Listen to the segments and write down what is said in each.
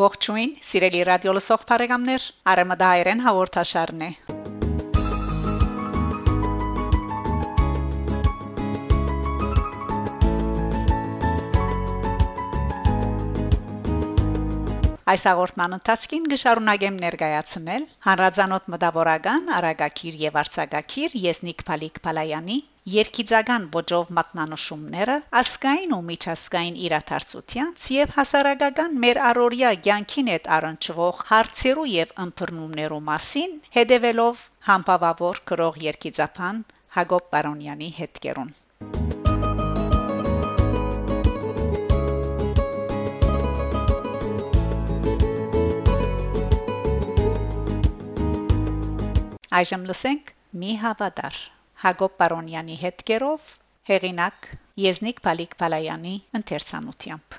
Ողջույն, սիրելի ռադիո լսող բարեկամներ, Արեմադայերեն հաղորդաշարն է։ Այս հաղորդման ընթացքին կշարունակեմ ներկայացնել հանրազանոթ մտավորական Արագակիր եւ Արցակակիր Եսնիկ Փալիկ Փալայանի երկիծական ոճով մատնանշումները ասկային ու միջազգային իրադարձությանց եւ հասարակական մեր առօրյա ցանկին հետ առնչվող հարցերու եւ ընտրնումներու մասին հետևելով համբավավոր գրող երկիծապան Հակոբ Պարոնյանի հետքերուն Այժմ լսենք մի հավատար Հակոբ Պարոնյանի հետքերով հեղինակ Եզնիկ Փալիկ Փալայանի ընթերցանությամբ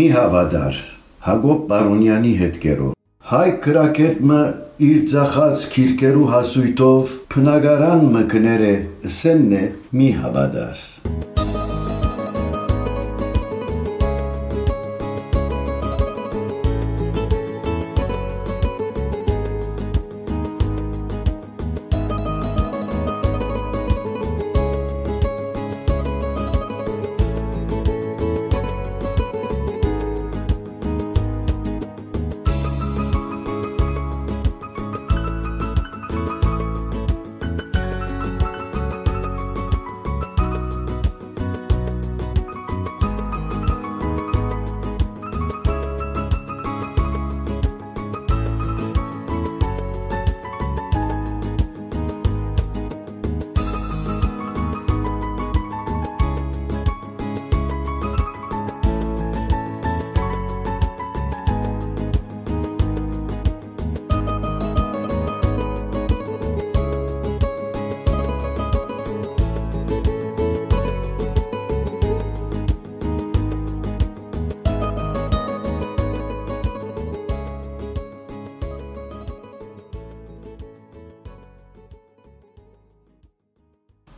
Մի հավատար Հակոբ Պարոնյանի հետքերով Հայ քրակետը իր ցախած քիրկերու հասույթով փնագարան մկները սեննե մի հավատար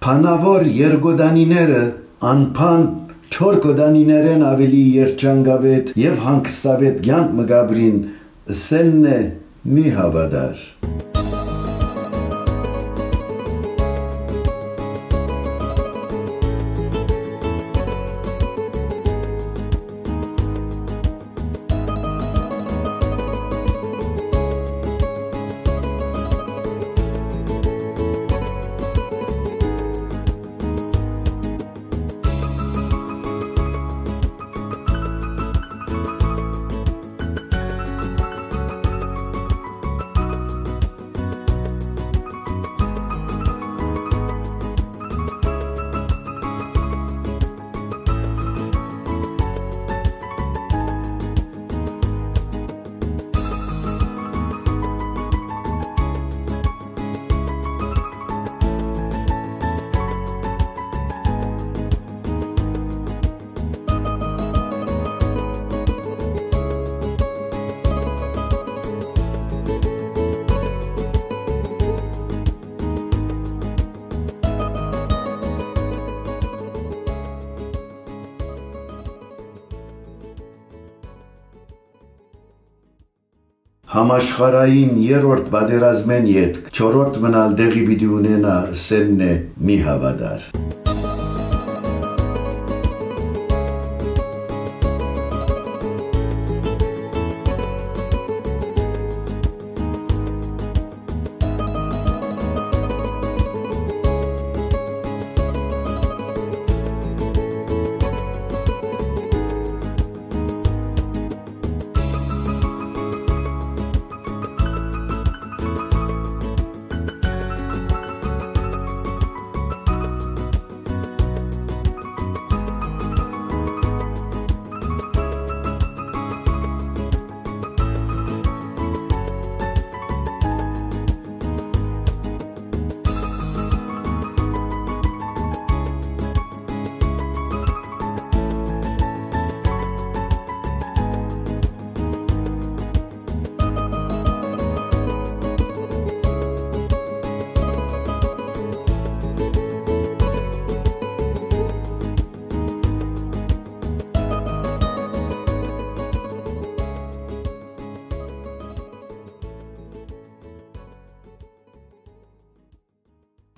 Փանավոր երգոդանիները անփան չոր կոդանիներեն ավելի երջանկավետ եւ հանգստավետ ցանկ մգաբրին սեննե մի հավադար Համաշխարային երրորդ պատերազմեն յետք չորրորդ մնալ դեղի պիտի ունենա սեննե մի հավադար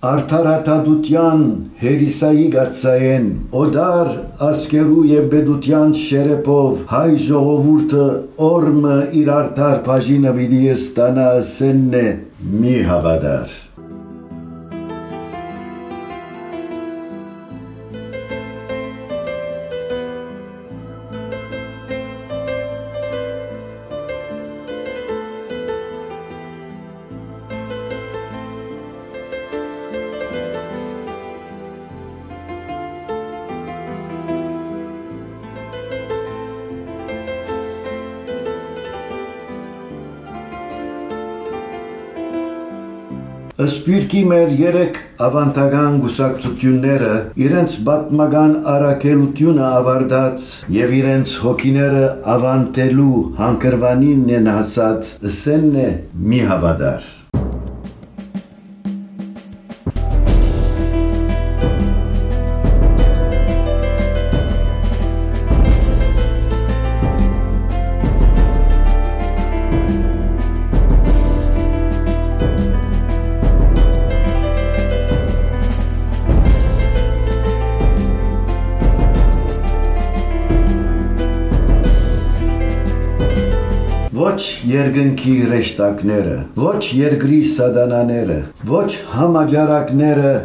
արդարադատության հերիսայի գացային օդար ասկերու եւ բեդության շերեփով հայ ժողովուրդը օրմը իր արդար բաժինը պիտի ստանա սեննե մի հավադար Սպիրկի մեր երեք ավանդական գուսակցությունները իրենց բատմական արակելությունը ավարտած եւ իրենց հոգիները ավանտելու հանկրվանին են հասած սեննե մի հավադար երկնքի ռեշտակները, ոչ երկրի սադանաները, ոչ համաճարակները,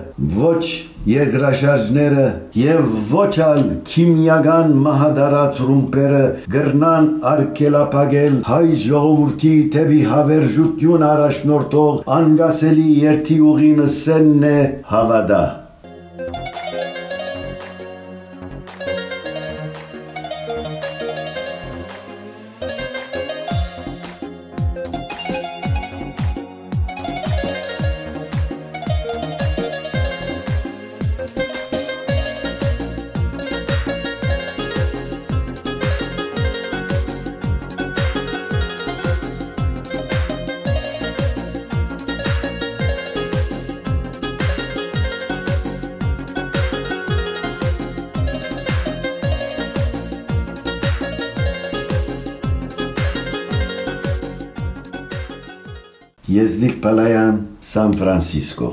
ոչ երկրաշարժները եւ ոչ ալ քիմիական մահադարած ռումպերը գրնան արկելապագել հայ ժողովրդի թեպի հավերժություն առաջնորդող անգասելի երթի ուղին սեննե հավադա Եզնիկ Պալայան, Սան Ֆրանսիսկո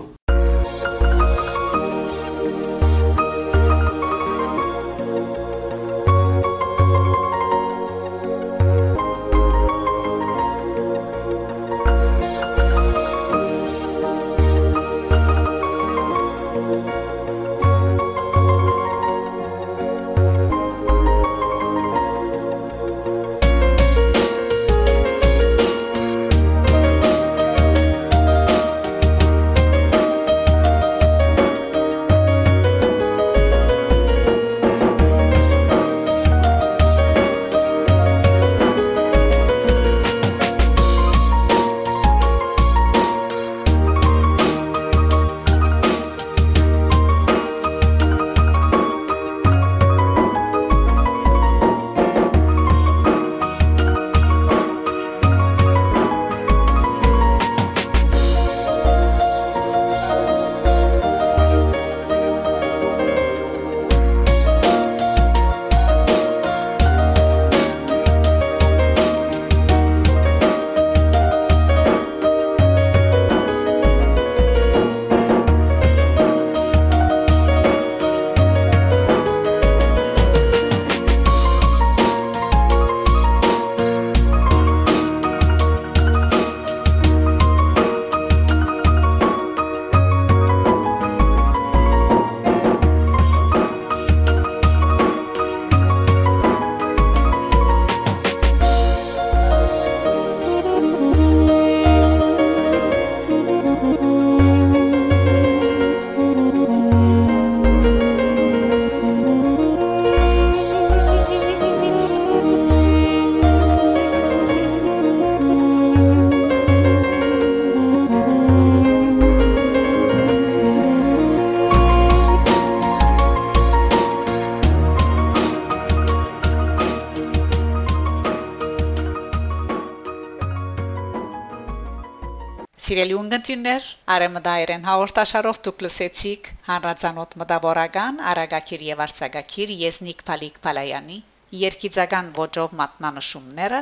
Սիրելի ունգընտիրներ, Արեմդայերեն հաղորդաշարով դուք լսեցիք հանրացանոթ մտավորական Արագակիր եւ Արցակակիր Եզնիկ Փալիկ Փալայանի երկիծական ոճով մատնանշումները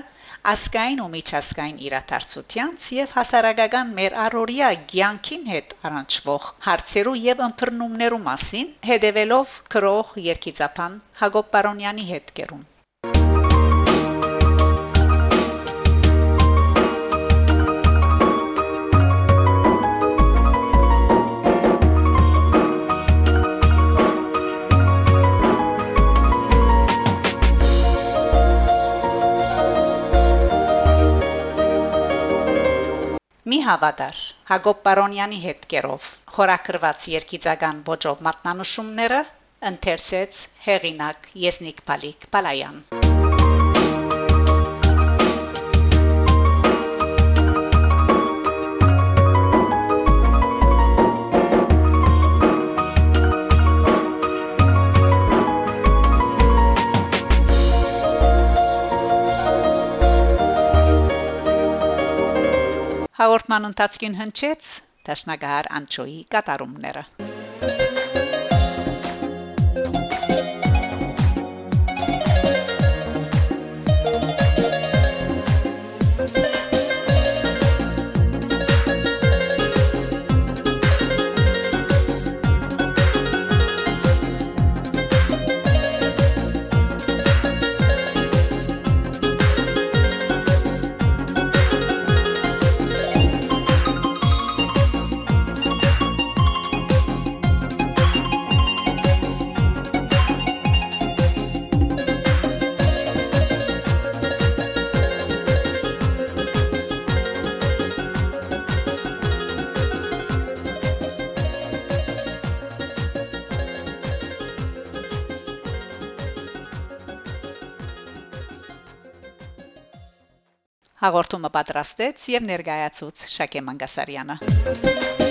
ասկային ու միջազգային իրադարձությանց եւ հասարակական մեր առօրյա ցանկին հետ առնչվող հարցերու եւ ընտրնումներու մասին հետևելով քրող երկիծապան Հակոբ Պարոնյանի հետ կերուն Մի հավատար Հակոբ Պարոնյանի հետ կերով խորակրված երկիծական ոճով մատնանշումները ընթերցեց հեղինակ Եսնիկ Պալիկ Պալայան Հաղորդման ընթացքին հնչեց Տաշնագահար Անչոյի կատարումները Հաղորդումը պատրաստեց եւ ներկայացուց Շակե Մանգասարյանը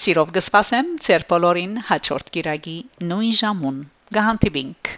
Սիրով կսպասեմ ձեր բոլորին հաջորդ գիրագի նույն ժամուն։ Գահանտիբինք